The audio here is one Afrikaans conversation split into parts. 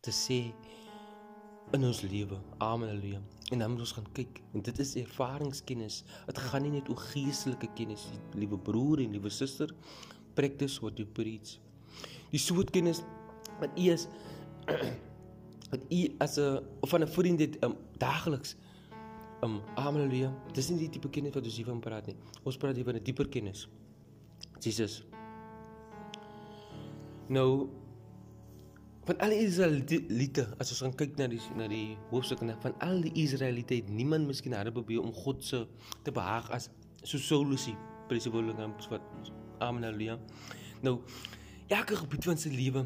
te sê in ons lewe. Amen. Halleluja. En dan moet ons gaan kyk en dit is ervaringskennis. Dit gaan nie net oor geestelike kennis, liewe broer en liewe suster. Practice what you preach. Die soort kennis wat u is wat u as 'n van 'n vriend dit um, daagliks um amen halleluja. Dis nie die tipe kennis wat ons hier van praat nie. Ons praat hier van 'n dieper kennis. Jesus. Nou van al die Israeliete, as ons gaan kyk na die na die hoofstuk van al die Israeliete het niemand miskien harde probeer om God se te behaag as so solusie presiewollinge wat amen halleluja. Nou elke gebied van sy lewe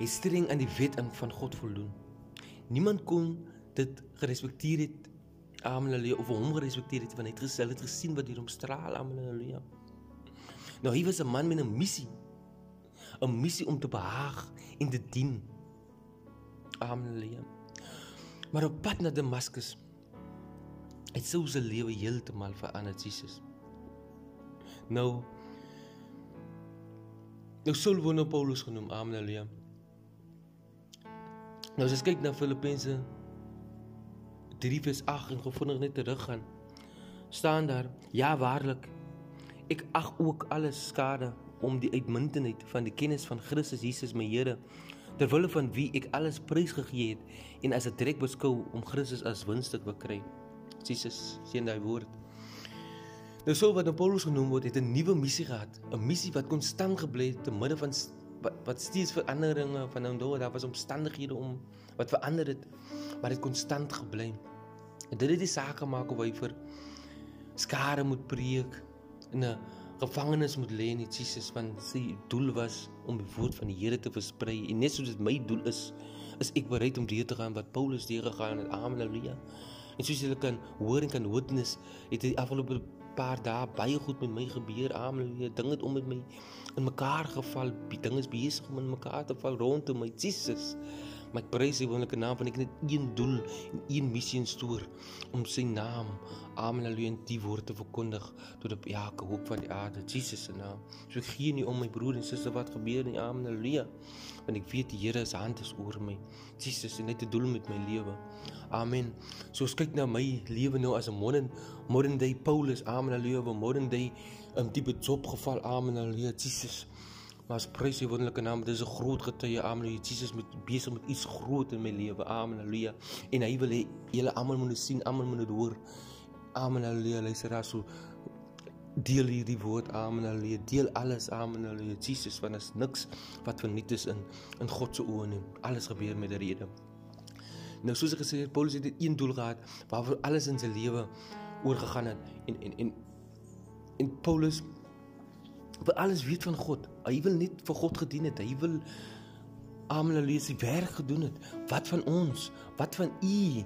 het streng aan die wet in van God voldoen. Niemand kon dit gerespekteer het amen halleluja of hom gerespekteer het want hy het gesê het gesien wat hier omstraal amen halleluja. Nou hy was 'n man met 'n missie 'n missie om te behaag en te dien. Amen. Maar op pad na Damaskus het sou sy lewe heeltemal verander, Jesus. Nou Nou sou word nou Paulus genoem. Amen. Nou as jy kyk na Filippense 3:8 en gevindig net terug gaan, staan daar: Ja, waarlik. Ek ag ook alles skade om die uitmuntendheid van die kennis van Christus Jesus my Here terwyl van wie ek alles prys gegee het en as 'n trek beskou om Christus as winstuk te kry. Jesus sien daai woord. Nou so wat Paulus genoem word, het 'n nuwe missie gehad, 'n missie wat konstant gebly het te midde van wat, wat steeds veranderinge van nou daar daar was omstandighede om wat verander het, maar dit konstant gebly. En dit het die saak gemaak of hy vir skare moet preek in 'n gevangenes moet lê in Jesus want sy doel was om die woord van die Here te versprei. En net soos dit my doel is is ek bereid om deur te gaan wat Paulus deur gegaan het. Amen haleluja en soos julle kan hoor en kan witness het die afgelope paar dae baie goed met my gebeur. Amen haleluja dinge het om met my in mekaar geval. Dinge is besig om in mekaar te val rondom my. Jesus Maar ek prys die wonderlike naam van ek net een doel en een missie instoor om sy naam amen haleluja die woord te verkondig tot op elke hoek van die aarde Jesus se naam. So ek gee nie om my broer en suster wat gebeur nie amen haleluja want ek weet die Here se hand is oor my. Jesus het net 'n doel met my lewe. Amen. So as kyk na my lewe nou as 'n modern modern day Paulus amen haleluja modern day 'n um, diepe job geval amen haleluja Jesus. Maar as prys die wonderlike naam, dit is 'n groot getuie. Amen. Jesus met besig met iets groot in my lewe. Amen. Halleluja. En hy wil hê julle almal moet sien, almal moet dit hoor. Amen. Halleluja. Luister so deel hierdie woord. Amen. Halleluja. Deel alles. Amen. Halleluja. Jesus, want is niks wat verniet is in in God se oë nie. Alles gebeur met 'n rede. Nou soos ek gesê het, Paulus het een doel gehad waarvoor alles in sy lewe oorgegaan het en en en en Paulus wil alles weet van God. Hy wil net vir God gedien het. Hy wil almal lees die werk gedoen het. Wat van ons? Wat van u?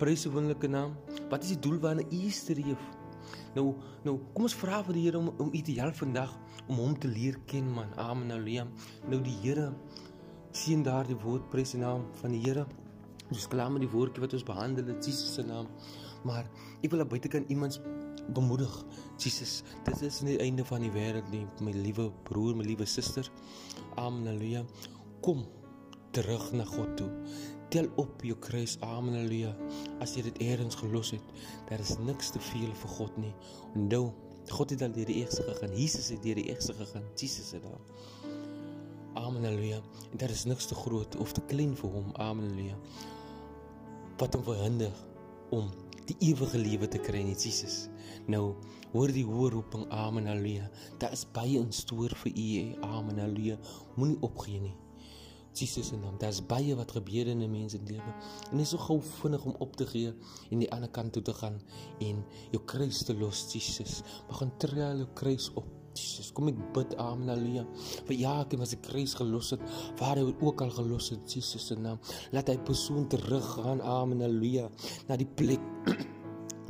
Prys die wonderlike naam. Wat is die doel waarna u streef? Nou, nou kom ons vra vir die Here om om u te help vandag om hom te leer ken man. Amen. Halleluja. Nou die Here sien daardie woord prys die naam van die Here. Ons klaar met die woordjie wat ons behandel in Jesus se naam. Maar ek wil buitekant iemand bemoedig. Jesus, dit is nie die einde van die wêreld nie, my liewe broer, my liewe suster. Amen. Halleluja. Kom terug na God toe. Tel op jou kruis. Amen. Halleluja. As jy dit eers gelos het, daar is niks te veel vir God nie. Onthou, God het al deur die eerste gegaan. Jesus het deur die eerste gegaan. Jesus het daar. Amen. Halleluja. En daar is niks te groot of te klein vir hom. Amen. Halleluja. Wat hom verhinder om die ewige lewe te kry in Jesus. Nou hoor die hoë roeping Amen Halleluja. Daar is baie in stoor vir u. Amen Halleluja. Moenie opgee nie. Jesus se naam. Daar's baie wat gebeur in 'n mens se lewe. En jy is so gou vinnig om op te gee en die ander kant toe te gaan en jou kruis te los, Jesus. Begin tree jou kruis op. Jesus, kom ek bid Amen Halleluja. Vir Jakob was die kruis gelos het, waar hy ook al gelos het, Jesus se naam. Laat hy persoon teruggaan Amen Halleluja na die plek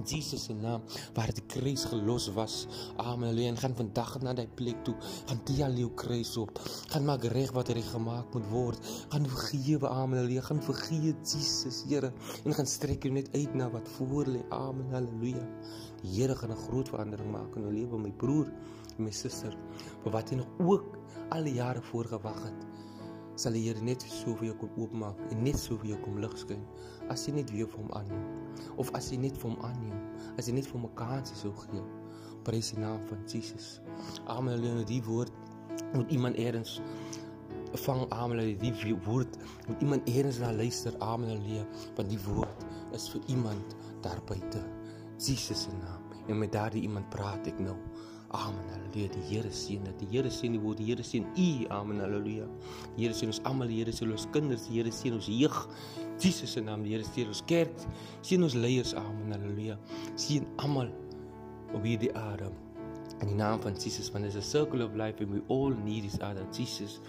Jesus se naam waar die kruis gelos was. Amen. Alleen gaan vandag na daai plek toe. Gaan die al jou kruis op. Gaan maak reg wat reg gemaak moet word. Gaan vergewe. Amen. Alleen gaan vergewe Jesus, Here, en gaan strek jou net uit na wat voor lê. Amen. Halleluja. Die Here gaan 'n groot verandering maak in jou lewe, my broer my suster. Maar wat jy nog ook al die jare voorgewag het, sal die Here net so vir jou kom oopmaak en net so vir jou kom lig skyn as jy net weer vir hom aanneem. Of as jy net vir hom aanneem, as jy net vir 'n kans sou gee. Prys die naam van Jesus. Amen. Halleluja. Die woord moet iemand eers vang amen die woord moet iemand eers na luister amen halleluja want die woord is vir iemand daar buite Jesus se naam en met daardie iemand praat ek nou amen halleluja. Die Here seën dat die Here seën die woord. Die Here seën u. Amen halleluja. Die Here seën ons almal. Die Here seën ons kinders. Die Here seën ons jeug. Jesus se naam. Die Here seën ons kerk. Seën ons leiers. Amen halleluja. Seën almal op hierdie aarde. In die naam van Jesus want dit is a circle of life and we all need each other. Jesus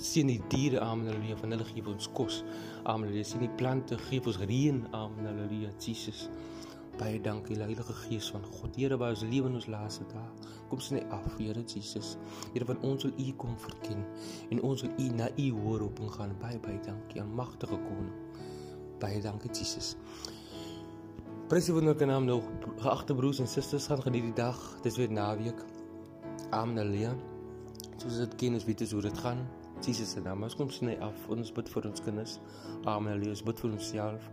sien die diere. Amen haleluja van hulle gee ons kos. Amen haleluja sien die plante. Gee ons reën. Amen haleluja Jesus baie dankie heilige gees van God Here waar ons lewe in ons laaste dae kom sny af Here Jesus Here van ons wil u kom verken en ons wil u na u hoor op en gaan baie baie dankie aan magtige koning baie dankie Jesus Prys die wonderlike naam nog geagte broers en susters gaan geniet die dag dis weer naweek amen haleluja soos dit ken ons weet hoe dit gaan. Jesus se naam. Ons kom sny af. Ons bid vir ons kinders. Amen. Halleluja. Bid vir onsself.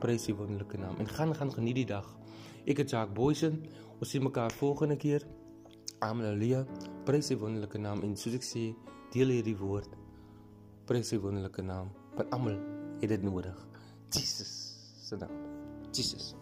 Prys die wonderlike naam. En gaan gaan geniet die dag. Ek het Jacques Boysen. Ons sien mekaar volgende keer. Halleluja. Prys die wonderlike naam. En soos ek sê, deel hierdie woord. Prys die wonderlike naam. Want almal het dit nodig. Jesus se naam. Jesus.